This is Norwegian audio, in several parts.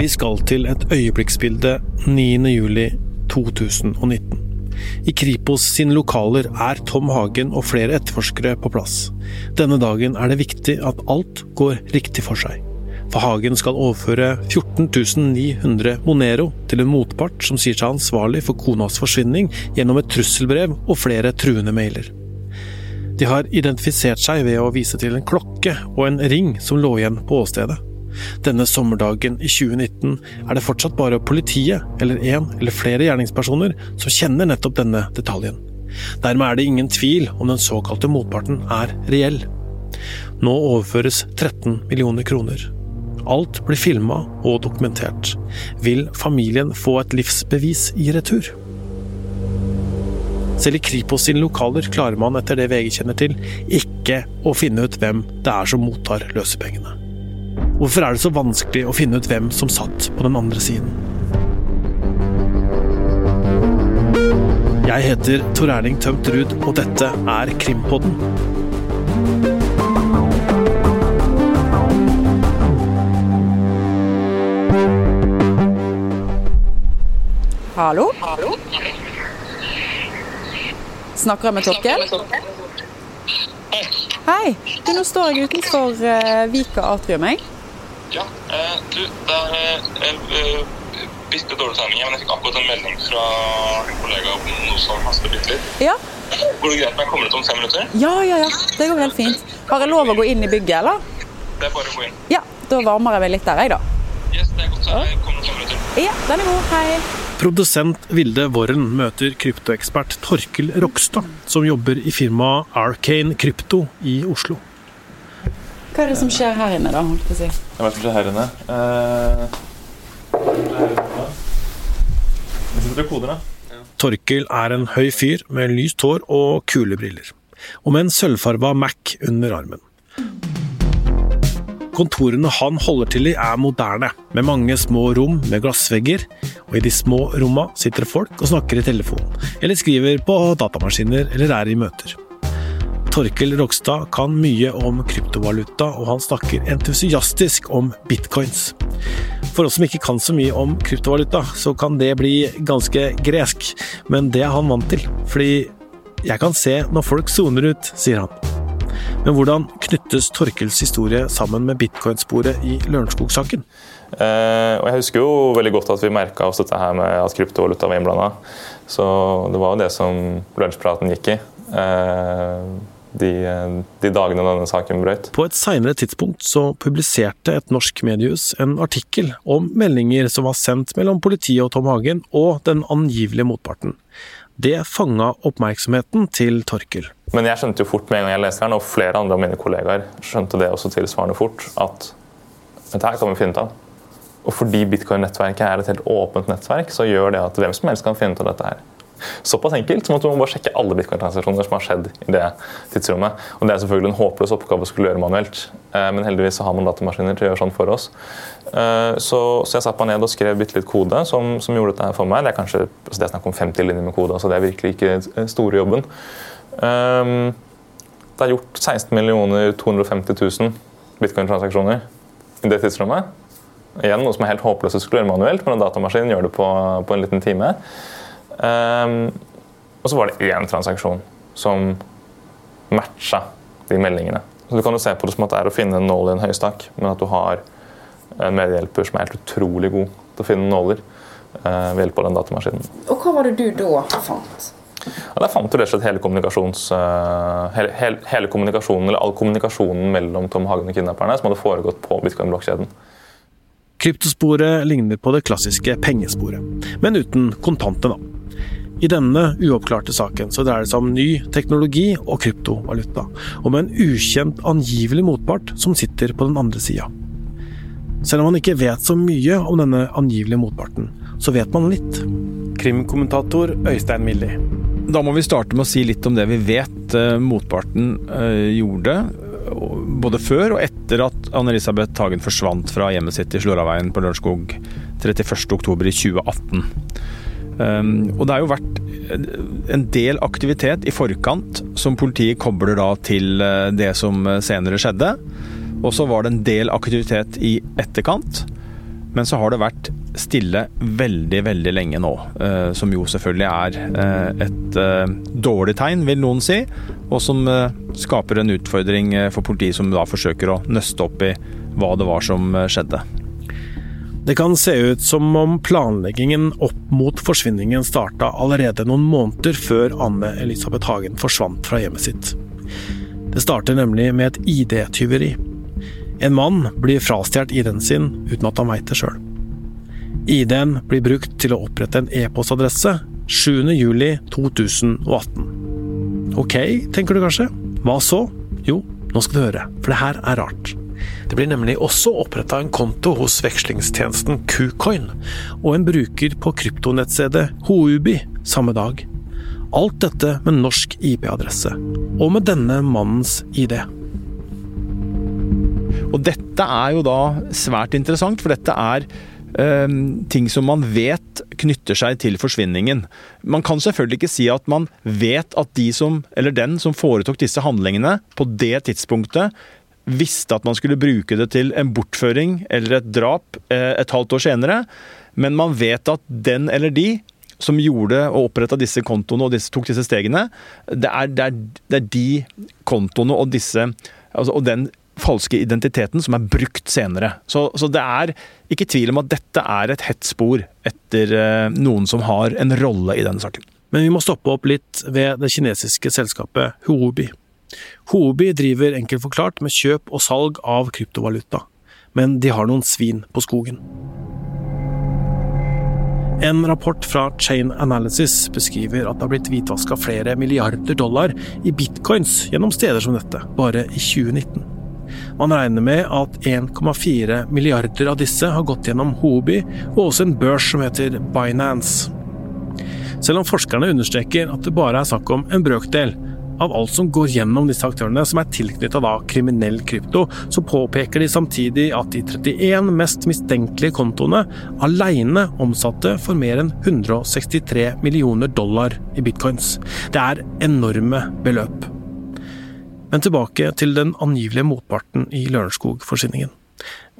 Vi skal til et øyeblikksbilde 9.07.2019. I Kripos sine lokaler er Tom Hagen og flere etterforskere på plass. Denne dagen er det viktig at alt går riktig for seg. For Hagen skal overføre 14.900 Monero til en motpart som sier seg ansvarlig for konas forsvinning gjennom et trusselbrev og flere truende mailer. De har identifisert seg ved å vise til en klokke og en ring som lå igjen på åstedet. Denne sommerdagen i 2019 er det fortsatt bare politiet, eller én eller flere gjerningspersoner, som kjenner nettopp denne detaljen. Dermed er det ingen tvil om den såkalte motparten er reell. Nå overføres 13 millioner kroner. Alt blir filma og dokumentert. Vil familien få et livsbevis i retur? Selv i Kripos sine lokaler klarer man, etter det VG kjenner til, ikke å finne ut hvem det er som mottar løsepengene. Hvorfor er det så vanskelig å finne ut hvem som satt på den andre siden? Jeg heter Tor Erling Tømt Ruud, og dette er Krimpodden. Hallo? Snakker jeg med Torkel? Hei. Du, nå står jeg utenfor uh, Vika Atrium, jeg. Ja, eh, du, det er eh, bitte dårlig timing, men jeg fikk akkurat en melding fra en kollega om noe som haster bitte litt. Ja. Går det greit om jeg kommer ut om fem minutter? ja, ja, ja. Det går helt fint. Har jeg lov å gå inn i bygget, eller? Det er bare å gå inn. Ja, da varmer jeg meg litt der, jeg, da. Yes, det er godt, så jeg kommer om fem minutter. Ja, den er god. Hei. Produsent Vilde Worren møter kryptoekspert Torkel Rokstad, som jobber i firmaet Arcane Krypto i Oslo. Hva er det som skjer her inne, da? holdt på å si? det som skjer her inne. Eh, Vi sitter og koder, da. Torkil er en høy fyr med lyst hår og kule briller, og med en sølvfarga Mac under armen. Kontorene han holder til i er moderne, med mange små rom med glassvegger, og i de små romma sitter folk og snakker i telefon, eller skriver på datamaskiner eller er i møter. Torkel Rokstad kan mye om kryptovaluta, og han snakker entusiastisk om bitcoins. For oss som ikke kan så mye om kryptovaluta, så kan det bli ganske gresk, men det er han vant til, fordi jeg kan se når folk soner ut, sier han. Men hvordan knyttes Torkels historie sammen med bitcoinsporet i Lørenskog-saken? Eh, jeg husker jo veldig godt at vi merka oss dette her med at kryptovaluta var innblanda. Så det var jo det som lunsjpraten gikk i. Eh, de, de dagene denne saken brøt. På et seinere tidspunkt så publiserte et norsk mediehus en artikkel om meldinger som var sendt mellom politiet og Tom Hagen og den angivelige motparten. Det fanga oppmerksomheten til Torkel. Men jeg skjønte jo fort med en gang jeg leste den, og flere andre av mine kollegaer skjønte det også tilsvarende fort, at dette her kan vi finne ut av. Og fordi bitcoin-nettverket er et helt åpent nettverk, så gjør det at hvem som helst kan finne ut av dette her. Såpass enkelt som at du må bare sjekke alle bitcoin-transaksjoner som har skjedd i det tidsrommet. Og Det er selvfølgelig en håpløs oppgave å skulle gjøre manuelt, eh, men heldigvis så har man datamaskiner til å gjøre sånn for oss. Eh, Så, så jeg satte meg ned og skrev bitte litt kode som, som gjorde dette for meg. Det er kanskje altså det er snakk om 50 linjer med kode, så det er virkelig ikke den store jobben. Det er gjort 16 250 000 bitcoin-transaksjoner i det tidsrommet. Igjen noe som er helt håpløst å skulle gjøre manuelt, men en datamaskin gjør det på, på en liten time. Um, og så var det én transaksjon som matcha de meldingene. Så Du kan jo se på det som at det er å finne en nål i en høystakk, men at du har en medhjelper som er helt utrolig god til å finne nåler uh, ved hjelp av den datamaskinen. Og hva var det du da fant? Ja, Der fant du rett og slett hele, kommunikasjons, eh, hele, hele, hele kommunikasjonen, eller all kommunikasjonen mellom Tom Hagen og kidnapperne som hadde foregått på bitcoin-blokkjeden. Kryptosporet ligner på det klassiske pengesporet, men uten kontantene. I denne uoppklarte saken så dreier det seg om ny teknologi og kryptovaluta, og med en ukjent angivelig motpart som sitter på den andre sida. Selv om man ikke vet så mye om denne angivelige motparten, så vet man litt. Krimkommentator Øystein Milli. Da må vi starte med å si litt om det vi vet eh, motparten eh, gjorde. Både før og etter at Anne-Elisabeth Hagen forsvant fra hjemmet sitt i Slåraveien på Lørenskog 31.10 i 2018. Um, og det har jo vært en del aktivitet i forkant som politiet kobler da til eh, det som senere skjedde. Og så var det en del aktivitet i etterkant Men så har det vært stille veldig, veldig lenge nå. Eh, som jo selvfølgelig er eh, et eh, dårlig tegn, vil noen si. Og som skaper en utfordring for politiet, som da forsøker å nøste opp i hva det var som skjedde. Det kan se ut som om planleggingen opp mot forsvinningen starta allerede noen måneder før Anne Elisabeth Hagen forsvant fra hjemmet sitt. Det starter nemlig med et ID-tyveri. En mann blir frastjålet ID-en sin uten at han veit det sjøl. ID-en blir brukt til å opprette en e-postadresse 7.07.2018. Ok, tenker du kanskje. Hva så? Jo, nå skal du høre, for det her er rart. Det blir nemlig også oppretta en konto hos vekslingstjenesten Kucoin, og en bruker på kryptonettstedet Houbi samme dag. Alt dette med norsk IP-adresse, og med denne mannens ID. Og dette er jo da svært interessant, for dette er uh, ting som man vet knytter seg til forsvinningen. Man kan selvfølgelig ikke si at man vet at de som, eller den som foretok disse handlingene på det tidspunktet, visste at man skulle bruke det til en bortføring eller et drap uh, et halvt år senere, men man vet at den eller de som gjorde og oppretta disse kontoene og disse, tok disse stegene, det er, det er, det er de kontoene og disse altså, og den falske identiteten som er brukt senere. Så, så, det er ikke tvil om at dette er et hett spor etter eh, noen som har en rolle i denne saken. Men vi må stoppe opp litt ved det kinesiske selskapet Huobi. Huobi driver enkelt forklart med kjøp og salg av kryptovaluta, men de har noen svin på skogen. En rapport fra Chain Analysis beskriver at det har blitt hvitvaska flere milliarder dollar i bitcoins gjennom steder som dette, bare i 2019. Man regner med at 1,4 milliarder av disse har gått gjennom Hobi og også en børs som heter Binance. Selv om forskerne understreker at det bare er snakk om en brøkdel av alt som går gjennom disse aktørene som er tilknytta kriminell krypto, så påpeker de samtidig at de 31 mest mistenkelige kontoene alene omsatte for mer enn 163 millioner dollar i bitcoins. Det er enorme beløp. Men tilbake til den angivelige motparten i Lørenskog-forsvinningen.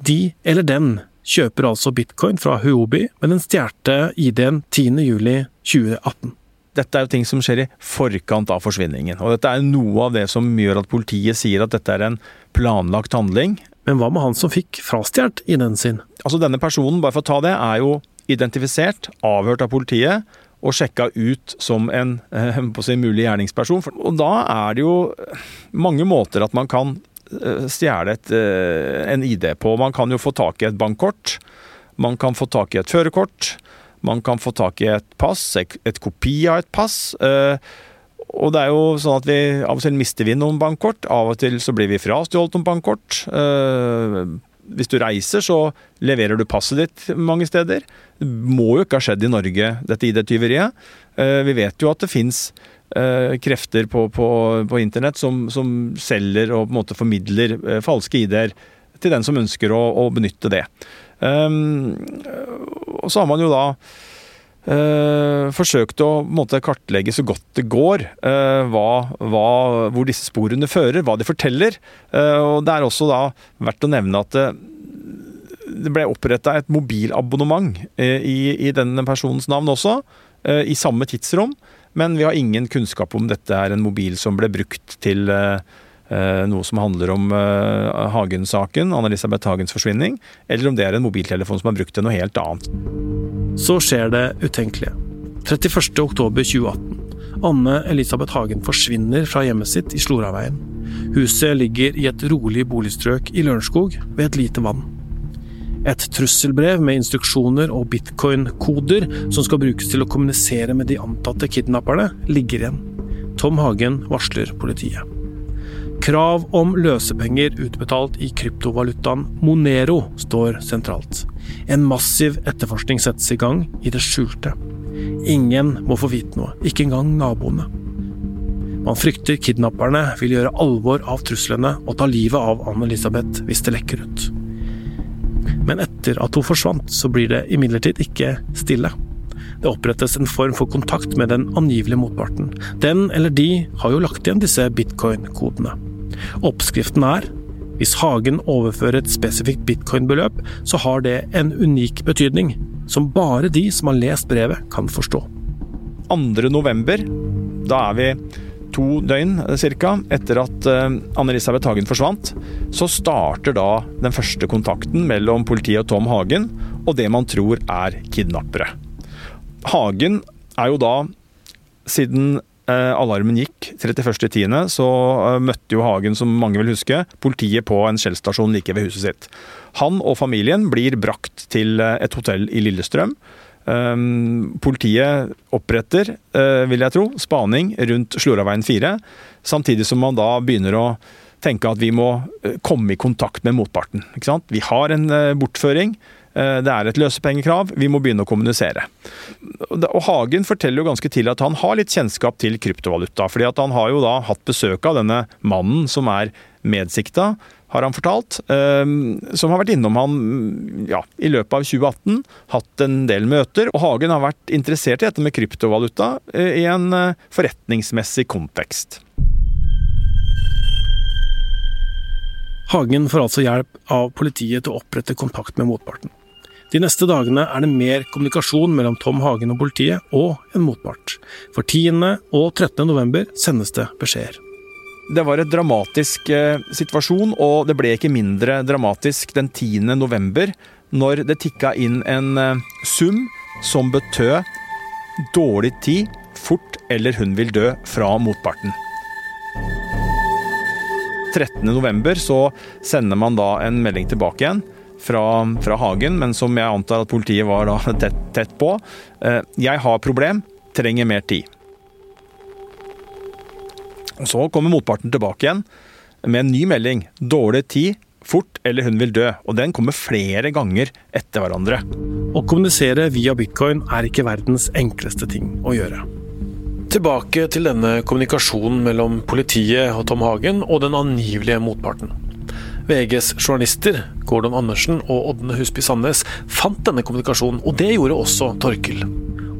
De, eller den, kjøper altså bitcoin fra Huobi med den stjålne ID-en 10.07.2018. Dette er jo ting som skjer i forkant av forsvinningen, og dette er noe av det som gjør at politiet sier at dette er en planlagt handling. Men hva med han som fikk frastjålet ID-en sin? Altså Denne personen, bare for å ta det, er jo identifisert, avhørt av politiet, og sjekka ut som en eh, på sin mulig gjerningsperson. Og da er det jo mange måter at man kan eh, stjele eh, en ID på. Man kan jo få tak i et bankkort. Man kan få tak i et førerkort. Man kan få tak i et pass, et kopi av et pass. Og det er jo sånn at vi av og til mister vi noen bankkort. Av og til så blir vi frastjålet noen bankkort hvis du reiser, så leverer du passet ditt mange steder. Det må jo ikke ha skjedd i Norge, dette ID-tyveriet. Eh, vi vet jo at det fins eh, krefter på, på, på internett som, som, selger og på en måte formidler eh, falske ID-er til den som ønsker å, å benytte det. Um, og så har man jo da Uh, forsøkt å måte, kartlegge så godt det går uh, hva, hva, hvor disse sporene fører, hva de forteller. Uh, og Det er også da verdt å nevne at det, det ble oppretta et mobilabonnement i, i, denne personens navn også, i samme tidsrom. Men vi har ingen kunnskap om dette er en mobil som ble brukt til noe som handler om Hagen-saken, Anne-Elisabeth Hagens forsvinning, eller om det er en mobiltelefon som er brukt til noe helt annet. Så skjer det utenkelige. 31.10.2018. Anne Elisabeth Hagen forsvinner fra hjemmet sitt i Sloraveien. Huset ligger i et rolig boligstrøk i Lørenskog, ved et lite vann. Et trusselbrev med instruksjoner og bitcoin-koder som skal brukes til å kommunisere med de antatte kidnapperne, ligger igjen. Tom Hagen varsler politiet. Krav om løsepenger utbetalt i kryptovalutaen Monero står sentralt. En massiv etterforskning settes i gang i det skjulte. Ingen må få vite noe, ikke engang naboene. Man frykter kidnapperne vil gjøre alvor av truslene og ta livet av Anne-Elisabeth hvis det lekker ut. Men etter at hun forsvant, så blir det imidlertid ikke stille. Det opprettes en form for kontakt med den angivelige motparten. Den eller de har jo lagt igjen disse bitcoin-kodene. Oppskriften er Hvis Hagen overfører et spesifikt bitcoin-beløp, så har det en unik betydning, som bare de som har lest brevet, kan forstå. 2. november, da er vi to døgn ca. etter at eh, Anne-Elisabeth Hagen forsvant, så starter da den første kontakten mellom politiet og Tom Hagen og det man tror er kidnappere. Hagen er jo da, siden eh, alarmen gikk 31.10., så eh, møtte jo Hagen, som mange vil huske, politiet på en Shell-stasjon like ved huset sitt. Han og familien blir brakt til et hotell i Lillestrøm. Um, politiet oppretter, vil jeg tro, spaning rundt Sloraveien 4, samtidig som man da begynner å tenke at vi må komme i kontakt med motparten. Vi har en bortføring. Uh, det er et løsepengekrav, vi må begynne å kommunisere. Og Hagen forteller jo ganske tidlig at han har litt kjennskap til kryptovaluta. fordi at han har jo da hatt besøk av denne mannen som er medsikta, har han fortalt, ehm, som har vært innom han ja, i løpet av 2018. Hatt en del møter. Og Hagen har vært interessert i dette med kryptovaluta eh, i en eh, forretningsmessig kontekst. Hagen får altså hjelp av politiet til å opprette kontakt med motparten. De neste dagene er det mer kommunikasjon mellom Tom Hagen og politiet, og en motpart. For 10. og 13. november sendes det beskjeder. Det var et dramatisk eh, situasjon, og det ble ikke mindre dramatisk den 10. november, når det tikka inn en eh, sum som betød dårlig tid, fort eller hun vil dø, fra motparten. 13. november så sender man da en melding tilbake igjen fra, fra Hagen, men som jeg antar at politiet var da tett, tett på. Eh, jeg har problem, trenger mer tid. Og Så kommer motparten tilbake igjen med en ny melding. Dårlig tid, fort eller hun vil dø. Og den kommer flere ganger etter hverandre. Å kommunisere via bitcoin er ikke verdens enkleste ting å gjøre. Tilbake til denne kommunikasjonen mellom politiet og Tom Hagen og den angivelige motparten. VGs journalister Gordon Andersen og Ådne Husby Sandnes fant denne kommunikasjonen, og det gjorde også Torkil.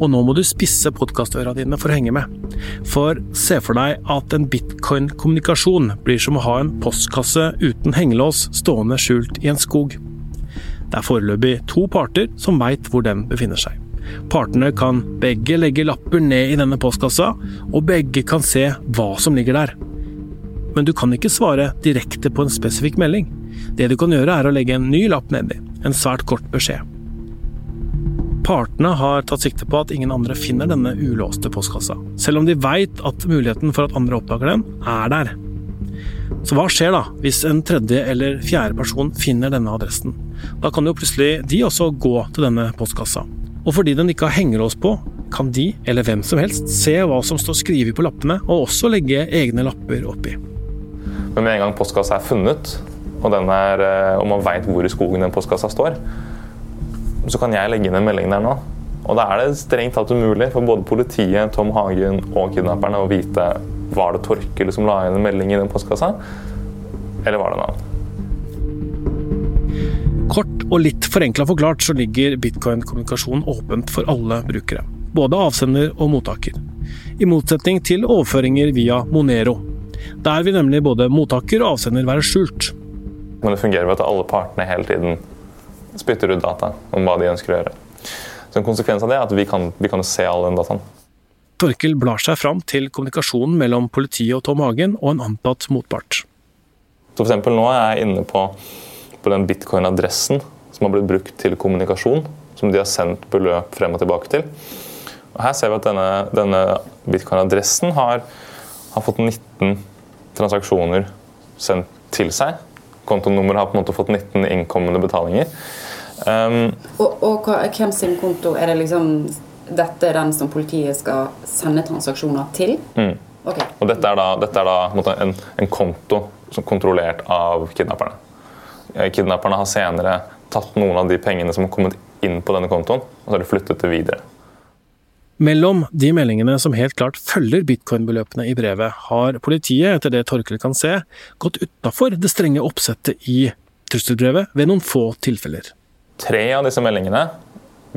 Og nå må du spisse podkastøra dine for å henge med. For se for deg at en bitcoin-kommunikasjon blir som å ha en postkasse uten hengelås stående skjult i en skog. Det er foreløpig to parter som veit hvor den befinner seg. Partene kan begge legge lapper ned i denne postkassa, og begge kan se hva som ligger der. Men du kan ikke svare direkte på en spesifikk melding. Det du kan gjøre, er å legge en ny lapp nedi, en svært kort beskjed. Partene har tatt sikte på at ingen andre finner denne ulåste postkassa, selv om de veit at muligheten for at andre oppdager den, er der. Så hva skjer da, hvis en tredje eller fjerde person finner denne adressen? Da kan jo plutselig de også gå til denne postkassa. Og fordi den ikke har hengelås på, kan de, eller hvem som helst, se hva som står skrevet på lappene, og også legge egne lapper oppi. Men med en gang postkassa er funnet, og, er, eh, og man veit hvor i skogen den postkassa står, så kan jeg legge inn en melding der nå. Og da er det strengt tatt umulig for både politiet, Tom Hagen og kidnapperne å vite var det Torkel som la inn en melding i den postkassa, eller var det en annen. Kort og litt forenkla forklart så ligger bitcoin-kommunikasjon åpent for alle brukere. Både avsender og mottaker. I motsetning til overføringer via Monero. Der vil nemlig både mottaker og avsender være skjult. Men det fungerer ved at alle partene hele tiden spytter ut data om hva de ønsker å gjøre. Så En konsekvens av det er at vi kan, vi kan se all den dataen. Torkel blar seg fram til kommunikasjonen mellom politiet og Tom Hagen og en antatt motpart. Så for Nå er jeg inne på, på den bitcoin-adressen som har blitt brukt til kommunikasjon. Som de har sendt beløp frem og tilbake til. Og Her ser vi at denne, denne bitcoin-adressen har, har fått 19 transaksjoner sendt til seg kontonummeret har på en måte fått 19 innkommende betalinger. Um, og, og hvem sin konto er det liksom Dette er den som politiet skal sende transaksjoner til? Mm. Okay. Og dette er da, dette er da en, en, konto som kontrollert av kidnapperne. Eh, kidnapperne har senere tatt noen av de pengene som har kommet inn på denne kontoen, og så har de flyttet det videre. Mellom de meldingene som helt klart følger bitcoin-beløpene i brevet, har politiet, etter det Torkel kan se, gått utafor det strenge oppsettet i trusselbrevet ved noen få tilfeller. Tre av disse meldingene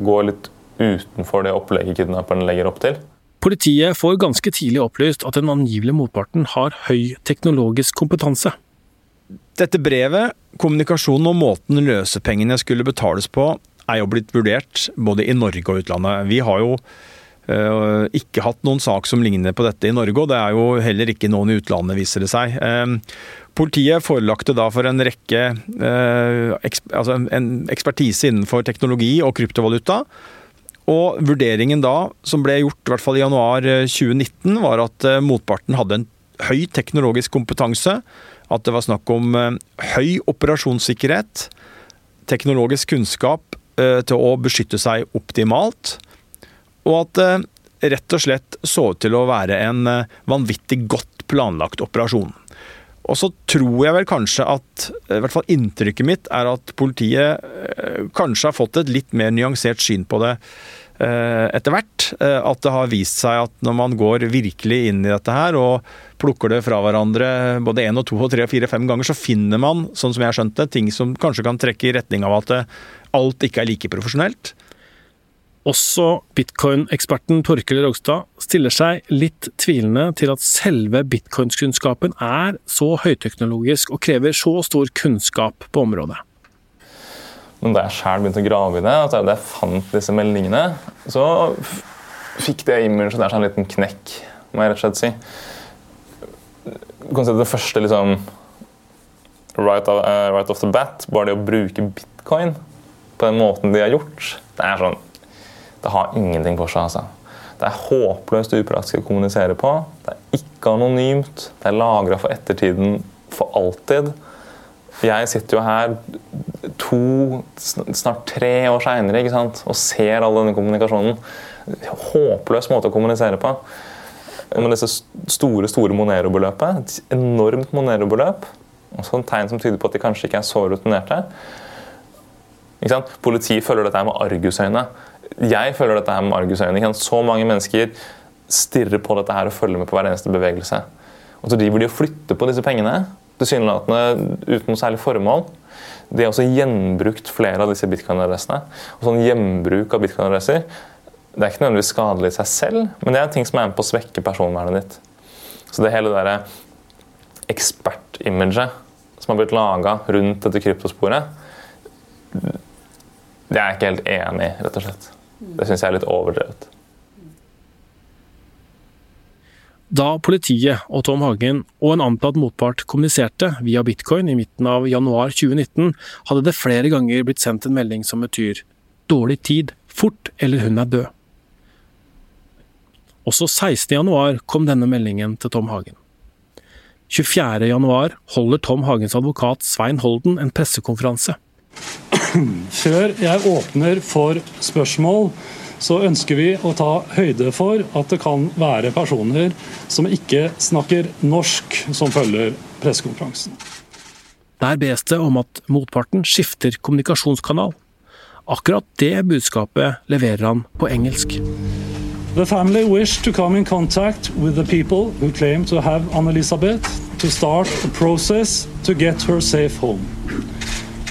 går litt utenfor det opplegget kidnapperen legger opp til. Politiet får ganske tidlig opplyst at den angivelige motparten har høy teknologisk kompetanse. Dette brevet, kommunikasjonen og måten løsepengene skulle betales på, er jo blitt vurdert både i Norge og utlandet. Vi har jo ikke hatt noen sak som ligner på dette i Norge, og det er jo heller ikke noen i utlandet, viser det seg. Uh, politiet forelagte da for en rekke uh, altså en ekspertise innenfor teknologi og kryptovaluta. Og vurderingen da, som ble gjort i hvert fall i januar 2019, var at motparten hadde en høy teknologisk kompetanse at det var snakk om eh, høy operasjonssikkerhet, teknologisk kunnskap eh, til å beskytte seg optimalt, og at det eh, rett og slett så ut til å være en vanvittig godt planlagt operasjon. Og så tror jeg vel kanskje at i hvert fall inntrykket mitt er at politiet kanskje har fått et litt mer nyansert syn på det etter hvert. At det har vist seg at når man går virkelig inn i dette her og plukker det fra hverandre både én og to og tre og fire fem ganger, så finner man, sånn som jeg har skjønt det, ting som kanskje kan trekke i retning av at alt ikke er like profesjonelt. Også bitcoin-eksperten Torkel Rogstad stiller seg litt tvilende til at selve bitcoin-kunnskapen er så høyteknologisk og krever så stor kunnskap på området. Men da jeg sjøl begynte å grave i det, at jeg fant disse meldingene, så fikk det imaget der seg en liten knekk, må jeg rett og slett si du Det første liksom, right, of, uh, right off the bat, bare det å bruke bitcoin på den måten de har gjort, det er sånn Det har ingenting for seg. altså. Det er håpløst upraktisk å kommunisere på. Det er ikke anonymt. Det er lagra for ettertiden for alltid. Jeg sitter jo her to, snart tre år seinere og ser all denne kommunikasjonen. Håpløs måte å kommunisere på med disse store store Monero-beløpet. Et enormt Monero-beløp. Også en tegn som tyder på at de kanskje ikke er så rutinerte. Politiet følger dette med argusøyne. Jeg føler dette her med argusøyne. Så mange mennesker stirrer på dette her og følger med på hver eneste bevegelse. Og så driver de og flytter på disse pengene, tilsynelatende uten noe særlig formål. De har også gjenbrukt flere av disse bitcoin-adressene. Og sånn gjenbruk av bitcoin-adresser det er ikke nødvendigvis skadelig i seg selv, men det er en ting som er med på å svekke personvernet ditt. Så det hele derre ekspertimaget som har blitt laga rundt dette kryptosporet, det er jeg ikke helt enig i, rett og slett. Det syns jeg er litt overdrevet. Da politiet og Tom Hagen og en antatt motpart kommuniserte via bitcoin i midten av januar 2019, hadde det flere ganger blitt sendt en melding som betyr 'dårlig tid', 'fort' eller 'hun er død'. Også 16.1 kom denne meldingen til Tom Hagen. 24.1 holder Tom Hagens advokat Svein Holden en pressekonferanse. Før jeg åpner for spørsmål, så ønsker vi å ta høyde for at det kan være personer som ikke snakker norsk, som følger pressekonferansen. Der bes det om at motparten skifter kommunikasjonskanal. Akkurat det budskapet leverer han på engelsk. The family wish to come in contact with the people who claim to have Anne-Elisabeth to start a process to get her safe home.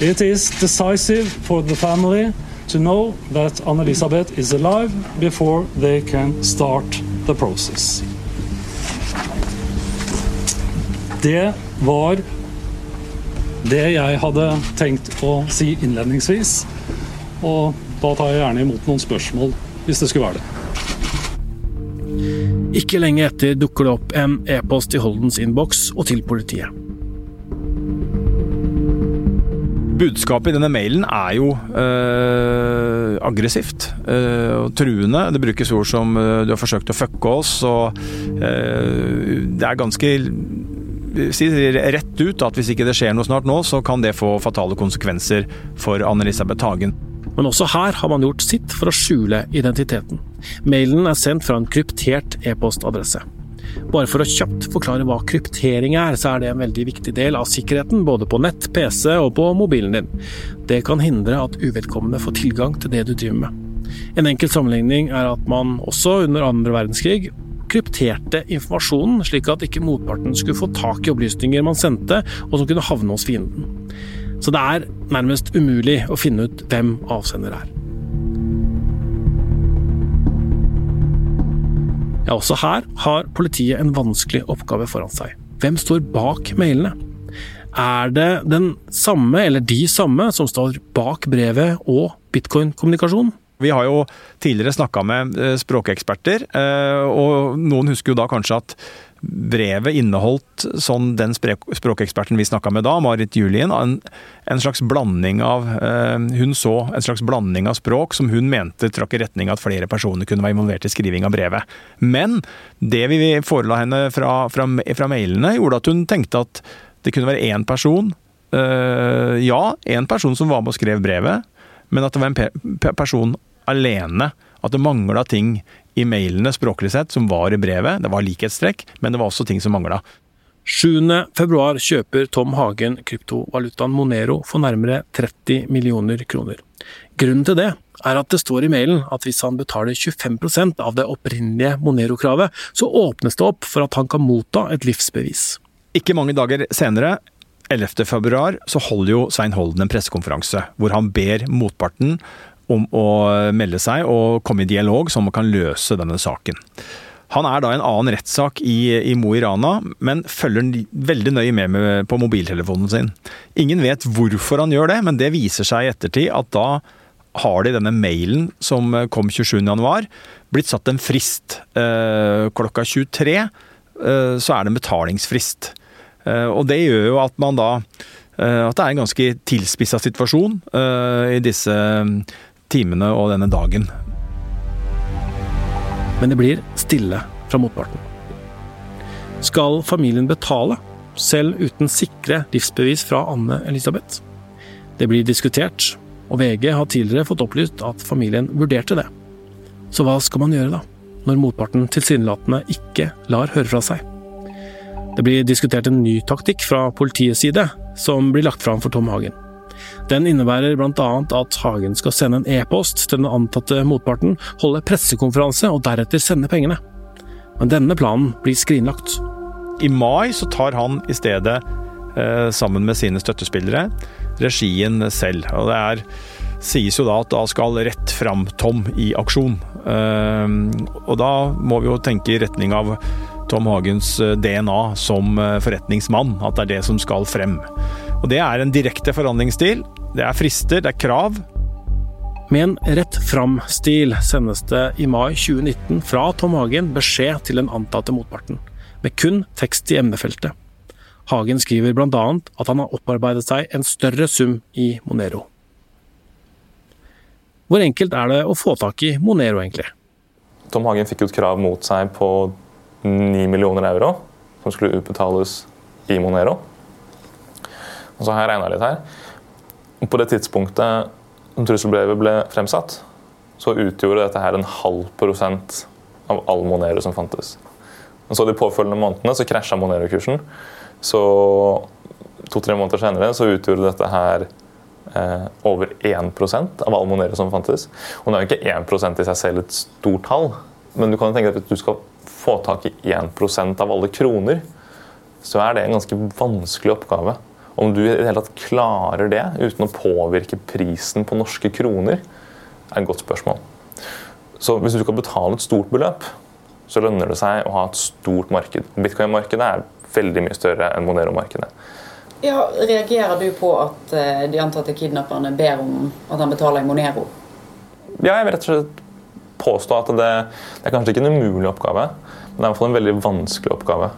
It is decisive for the family to know that Anne-Elisabeth is alive before they can start the process. Det var det jeg hadde tenkt å si innledningsvis. Og da tar jeg gjerne imot noen spørsmål hvis det skulle være det. Ikke lenge etter dukker det opp en e-post i Holdens innboks og til politiet. Budskapet i denne mailen er jo øh, aggressivt øh, og truende. Det brukes ord som øh, 'du har forsøkt å fucke oss', og det er ganske sier rett ut at hvis ikke det skjer noe snart nå, så kan det få fatale konsekvenser for Anne-Elisabeth Hagen. Men også her har man gjort sitt for å skjule identiteten. Mailen er sendt fra en kryptert e-postadresse. Bare for å kjapt forklare hva kryptering er, så er det en veldig viktig del av sikkerheten, både på nett, PC og på mobilen din. Det kan hindre at uvedkommende får tilgang til det du driver med. En enkel sammenligning er at man også under andre verdenskrig krypterte informasjonen, slik at ikke motparten skulle få tak i opplysninger man sendte, og som kunne havne hos fienden. Så det er nærmest umulig å finne ut hvem avsender er. Ja, også her har politiet en vanskelig oppgave foran seg. Hvem står bak mailene? Er det den samme, eller de samme, som står bak brevet og bitcoin-kommunikasjon? Vi har jo tidligere snakka med eh, språkeksperter, eh, og noen husker jo da kanskje at brevet inneholdt sånn den språkeksperten vi snakka med da, Marit Julien, en, en, slags blanding av uh, Hun så en slags blanding av språk som hun mente trakk i retning at flere personer kunne være involvert i skriving av brevet. Men det vi forela henne fra, fra, fra mailene, gjorde at hun tenkte at det kunne være én person. Uh, ja, én person som var med og skrev brevet, men at det var en pe person alene. At det mangla ting i mailene språklig sett som var i brevet. Det var likhetstrekk, men det var også ting som mangla. 7.2 kjøper Tom Hagen kryptovalutaen Monero for nærmere 30 millioner kroner. Grunnen til det er at det står i mailen at hvis han betaler 25% av det opprinnelige Monero-kravet, så åpnes det opp for at han kan motta et livsbevis. Ikke mange dager senere 11.2 så holder jo Svein Holden en pressekonferanse hvor han ber motparten om å melde seg og komme i dialog, så man kan løse denne saken. Han er da i en annen rettssak i, i Mo i Rana, men følger veldig nøye med, med på mobiltelefonen sin. Ingen vet hvorfor han gjør det, men det viser seg i ettertid at da har de denne mailen som kom 27.1, blitt satt en frist. Eh, klokka 23 eh, så er det en betalingsfrist. Eh, og det gjør jo at man da eh, at det er en ganske tilspissa situasjon i disse timene og denne dagen. Men det blir stille fra motparten. Skal familien betale, selv uten sikre livsbevis fra Anne Elisabeth? Det blir diskutert, og VG har tidligere fått opplyst at familien vurderte det. Så hva skal man gjøre da, når motparten tilsynelatende ikke lar høre fra seg? Det blir diskutert en ny taktikk fra politiets side, som blir lagt fram for Tom Hagen. Den innebærer bl.a. at Hagen skal sende en e-post til den antatte motparten, holde pressekonferanse og deretter sende pengene. Men denne planen blir skrinlagt. I mai så tar han i stedet, eh, sammen med sine støttespillere, regien selv. Og det er, sies jo da at da skal Rett fram-Tom i aksjon. Eh, og da må vi jo tenke i retning av Tom Hagens eh, DNA som forretningsmann, at det er det som skal frem. Og Det er en direkte forhandlingsstil. Det er frister, det er krav. Med en rett fram-stil sendes det i mai 2019 fra Tom Hagen beskjed til den antatte motparten, med kun tekst i emnefeltet. Hagen skriver bl.a. at han har opparbeidet seg en større sum i Monero. Hvor enkelt er det å få tak i Monero, egentlig? Tom Hagen fikk jo et krav mot seg på 9 millioner euro, som skulle utbetales i Monero. Og så har jeg regna litt her. På det tidspunktet trusselbrevet ble fremsatt, så utgjorde dette her en halv prosent av all Monero som fantes. Og så De påfølgende månedene så krasja Monero-kursen. Så to-tre måneder senere så utgjorde dette her eh, over 1% av all Monero som fantes. Og det er jo ikke 1% i seg selv et stort tall, men du kan jo tenke deg at hvis du skal få tak i 1% av alle kroner, så er det en ganske vanskelig oppgave. Om du i det hele tatt klarer det uten å påvirke prisen på norske kroner, er et godt spørsmål. Så hvis du skal betale et stort beløp, så lønner det seg å ha et stort marked. Bitcoin-markedet er veldig mye større enn Monero-markedet. Ja, Reagerer du på at eh, de antatte kidnapperne ber om at han betaler i Monero? Ja, jeg vil rett og slett påstå at det, det er kanskje ikke en umulig oppgave, men det er i hvert fall en veldig vanskelig oppgave.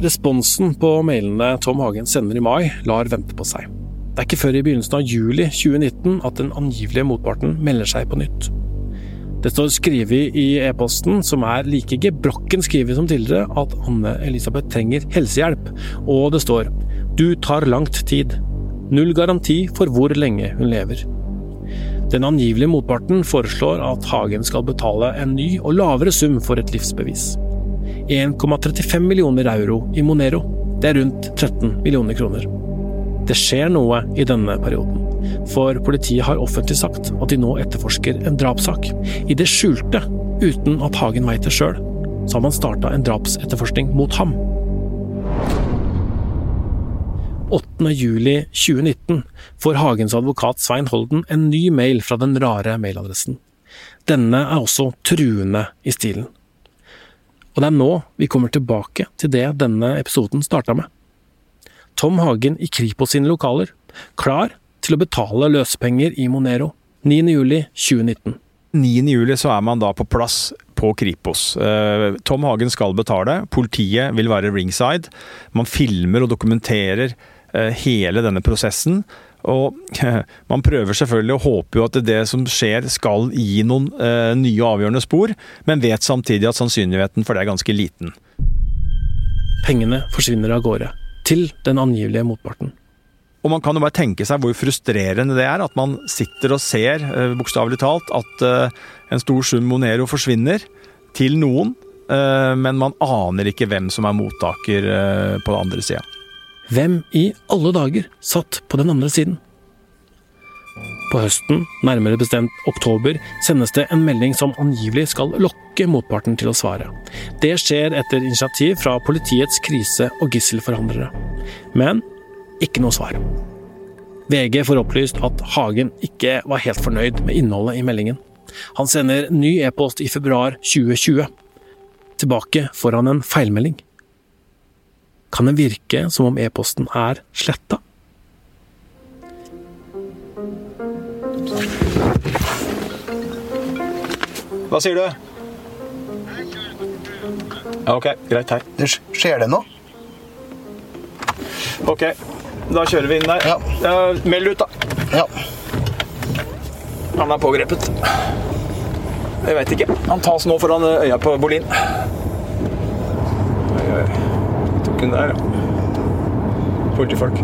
Responsen på mailene Tom Hagen sender i mai, lar vente på seg. Det er ikke før i begynnelsen av juli 2019 at den angivelige motparten melder seg på nytt. Det står skrevet i e-posten, som er like gebrokken skrevet som tidligere, at Anne Elisabeth trenger helsehjelp, og det står 'Du tar langt tid'. Null garanti for hvor lenge hun lever. Den angivelige motparten foreslår at Hagen skal betale en ny og lavere sum for et livsbevis. 1,35 millioner euro i Monero. Det er rundt 13 millioner kroner. Det skjer noe i denne perioden, for politiet har offentlig sagt at de nå etterforsker en drapssak. I det skjulte, uten at Hagen veit det sjøl, så har man starta en drapsetterforskning mot ham. 8.07.2019 får Hagens advokat Svein Holden en ny mail fra den rare mailadressen. Denne er også truende i stilen. Og det er nå vi kommer tilbake til det denne episoden starta med. Tom Hagen i Kripos sine lokaler, klar til å betale løsepenger i Monero 9.07.2019. 9.07 så er man da på plass på Kripos. Eh, Tom Hagen skal betale, politiet vil være ringside. Man filmer og dokumenterer hele denne prosessen. Og man prøver selvfølgelig å håpe jo at det som skjer skal gi noen eh, nye avgjørende spor, men vet samtidig at sannsynligheten for det er ganske liten. Pengene forsvinner av gårde, til den angivelige motparten. Og man kan jo bare tenke seg hvor frustrerende det er at man sitter og ser, eh, bokstavelig talt, at eh, en stor sum Monero forsvinner til noen, eh, men man aner ikke hvem som er mottaker på den andre sida. Hvem i alle dager satt på den andre siden? På høsten, nærmere bestemt oktober, sendes det en melding som angivelig skal lokke motparten til å svare. Det skjer etter initiativ fra politiets krise- og gisselforhandlere. Men ikke noe svar. VG får opplyst at Hagen ikke var helt fornøyd med innholdet i meldingen. Han sender ny e-post i februar 2020. Tilbake får han en feilmelding. Kan det virke som om e-posten er sletta? Hva sier du? Ja, ok, greit. Hei. Det skjer det noe? Ok, da kjører vi inn der. Ja. Ja, meld ut, da. Ja. Han er pågrepet. Jeg veit ikke. Han tas nå foran øya på Bolin. Oi, oi. Hun der, ja. Politifolk.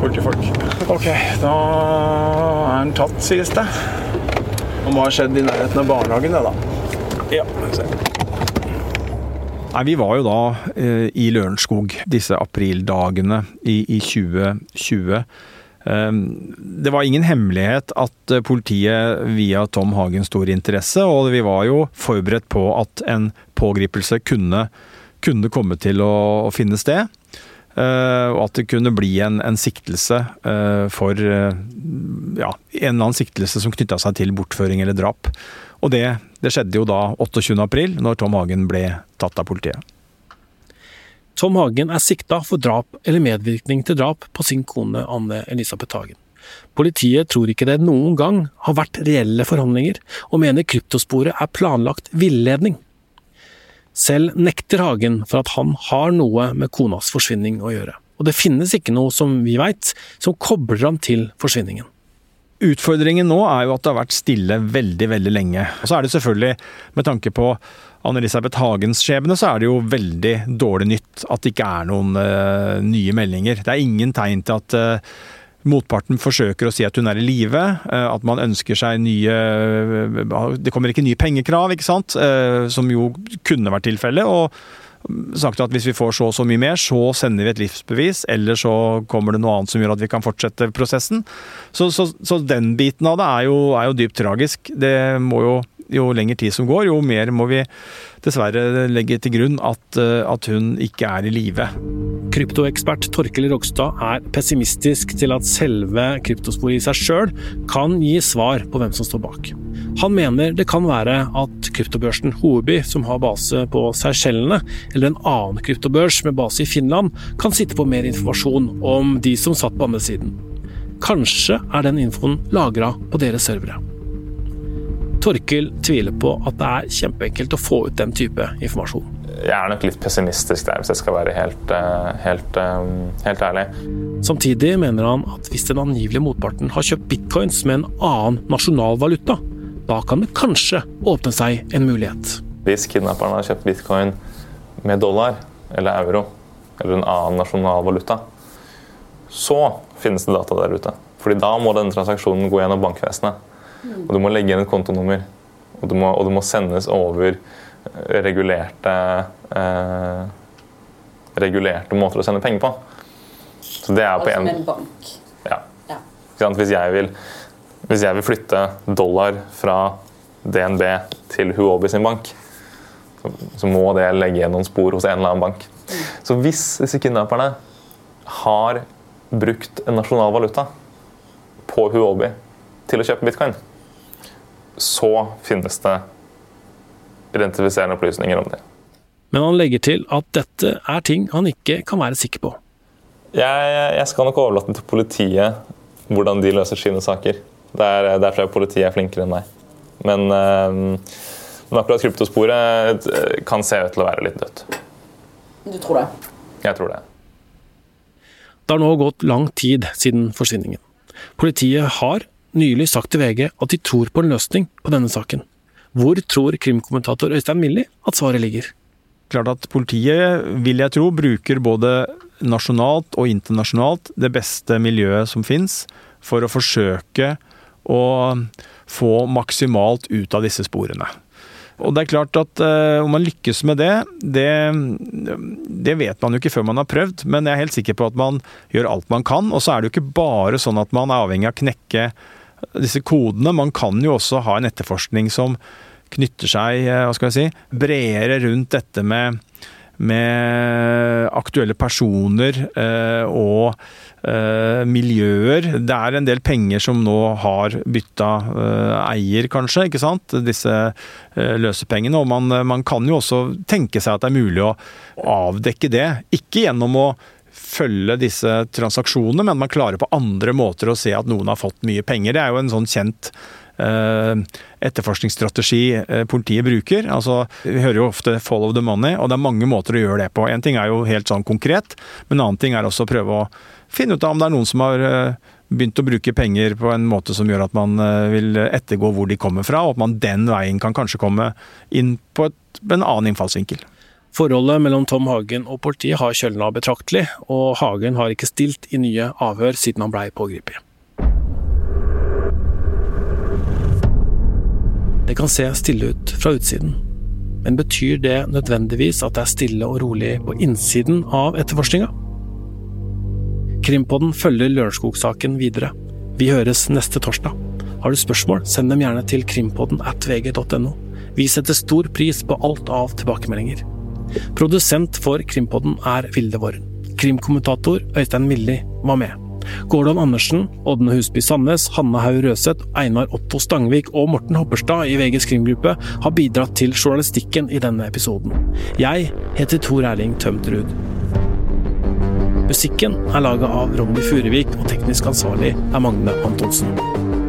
Politifolk. Ok, da er han tatt, sies det. Det må ha skjedd i nærheten av barnehagen, det, da. Ja, se. Nei, Vi var jo da eh, i Lørenskog disse aprildagene i, i 2020. Um, det var ingen hemmelighet at eh, politiet via Tom Hagen stor interesse, og vi var jo forberedt på at en pågripelse kunne, kunne komme til å, å finne sted. Uh, og at det kunne bli en, en siktelse uh, for uh, ja, en eller annen siktelse som knytta seg til bortføring eller drap. Og det, det skjedde jo da 28. april, når Tom Hagen ble tatt av politiet. Tom Hagen er sikta for drap eller medvirkning til drap på sin kone Anne Elisabeth Hagen. Politiet tror ikke det noen gang har vært reelle forhandlinger, og mener kryptosporet er planlagt villedning. Selv nekter Hagen for at han har noe med konas forsvinning å gjøre, og det finnes ikke noe som vi veit som kobler ham til forsvinningen. Utfordringen nå er jo at det har vært stille veldig, veldig lenge. Og så er det selvfølgelig, med tanke på Anne-Elisabeth Hagens skjebne, så er det jo veldig dårlig nytt at det ikke er noen uh, nye meldinger. Det er ingen tegn til at uh, motparten forsøker å si at hun er i live, uh, at man ønsker seg nye Det kommer ikke nye pengekrav, ikke sant, som jo kunne vært tilfellet. og sagt at hvis vi får så og så mye mer, så sender vi et livsbevis, eller så kommer det noe annet som gjør at vi kan fortsette prosessen. Så, så, så den biten av det er jo, er jo dypt tragisk. Det må jo jo lengre tid som går, jo mer må vi dessverre legge til grunn at, eh, at hun ikke er i live. Kryptoekspert Torkel Rogstad er pessimistisk til at selve kryptosporet i seg sjøl kan gi svar på hvem som står bak. Han mener det kan være at kryptobørsen Hoeby, som har base på Seychellene, eller en annen kryptobørs med base i Finland, kan sitte på mer informasjon om de som satt på andre siden. Kanskje er den infoen lagra på deres servere. Torkel tviler på at det er kjempeenkelt å få ut den type informasjon. Jeg er nok litt pessimistisk der, hvis jeg skal være helt, eh, helt, eh, helt ærlig. Samtidig mener han at hvis den angivelige motparten har kjøpt bitcoins med en annen nasjonal valuta, da kan det kanskje åpne seg en mulighet. Hvis kidnapperen har kjøpt bitcoin med dollar eller euro eller en annen nasjonal valuta, så finnes det data der ute. Fordi da må denne transaksjonen gå gjennom bankvesenet. Og du må legge inn et kontonummer. Og det må, og du må sendes over regulerte eh, regulerte måter å sende penger på. Så det er på altså en, en bank? Ja. ja. Hvis, jeg vil, hvis jeg vil flytte dollar fra DNB til Huobi sin bank, så, så, må det legge igjen noen spor hos en eller annen bank. Mm. Så hvis disse kidnapperne har brukt en nasjonal valuta på Huobi til å kjøpe bitcoin, så finnes det identifiserende opplysninger om det. Men han legger til at dette er ting han ikke kan være sikker på. Jeg, jeg skal nok overlate til politiet hvordan de løser sine saker. Der, der tror jeg politiet er flinkere enn meg. Men, øh, men akkurat kryptosporet kan se ut til å være litt dødt. Du tror det? Jeg tror det. Det har nå gått lang tid siden forsvinningen. Politiet har nylig sagt til VG at de tror på en løsning på denne saken. Hvor tror krimkommentator Øystein Millie at svaret ligger? Klart at Politiet, vil jeg tro, bruker både nasjonalt og internasjonalt det beste miljøet som fins, for å forsøke å få maksimalt ut av disse sporene. Og det er klart at uh, om man lykkes med det, det, det vet man jo ikke før man har prøvd, men jeg er helt sikker på at man gjør alt man kan. Og så er det jo ikke bare sånn at man er avhengig av å knekke disse kodene. Man kan jo også ha en etterforskning som knytter seg uh, hva skal jeg si, bredere rundt dette med, med aktuelle personer eh, og eh, miljøer. Det er en del penger som nå har bytta eh, eier, kanskje. ikke sant? Disse eh, løsepengene. Og man, man, kan jo også tenke seg at det er mulig å avdekke det. Ikke gjennom å følge disse transaksjonene, men man klarer på andre måter å se at noen har fått mye penger. Det er jo en sånn kjent etterforskningsstrategi politiet bruker. Altså, vi hører jo ofte 'follow the money', og det er mange måter å gjøre det på. En ting er jo helt sånn konkret, men en annen ting er også å prøve å finne ut av om det er noen som har eh, begynt å bruke penger på en måte som gjør at man eh, vil ettergå hvor de kommer fra, og at man den veien kan kanskje komme inn på et, en annen innfallsvinkel. Forholdet mellom Tom Hagen og politiet har kjølna betraktelig, og Hagen har ikke stilt i nye avhør siden han blei pågrepet. Det kan se stille ut fra utsiden, men betyr det nødvendigvis at det er stille og rolig på innsiden av etterforskninga? Krimpodden følger Lørenskog-saken videre. Vi høres neste torsdag. Har du spørsmål, send dem gjerne til krimpodden at vg.no. Vi setter stor pris på alt av tilbakemeldinger. Produsent for Krimpodden er Vilde Våren. Krimkommentator Øystein Milli var med. Gordon Andersen, Ådne Husby Sandnes, Hanne Haug Røseth, Einar Otto Stangvik og Morten Hopperstad i VGs krimgruppe har bidratt til journalistikken i denne episoden. Jeg heter Tor Erling Tømtrud. Musikken er laga av Ronny Furuvik, og teknisk ansvarlig er Magne Antonsen.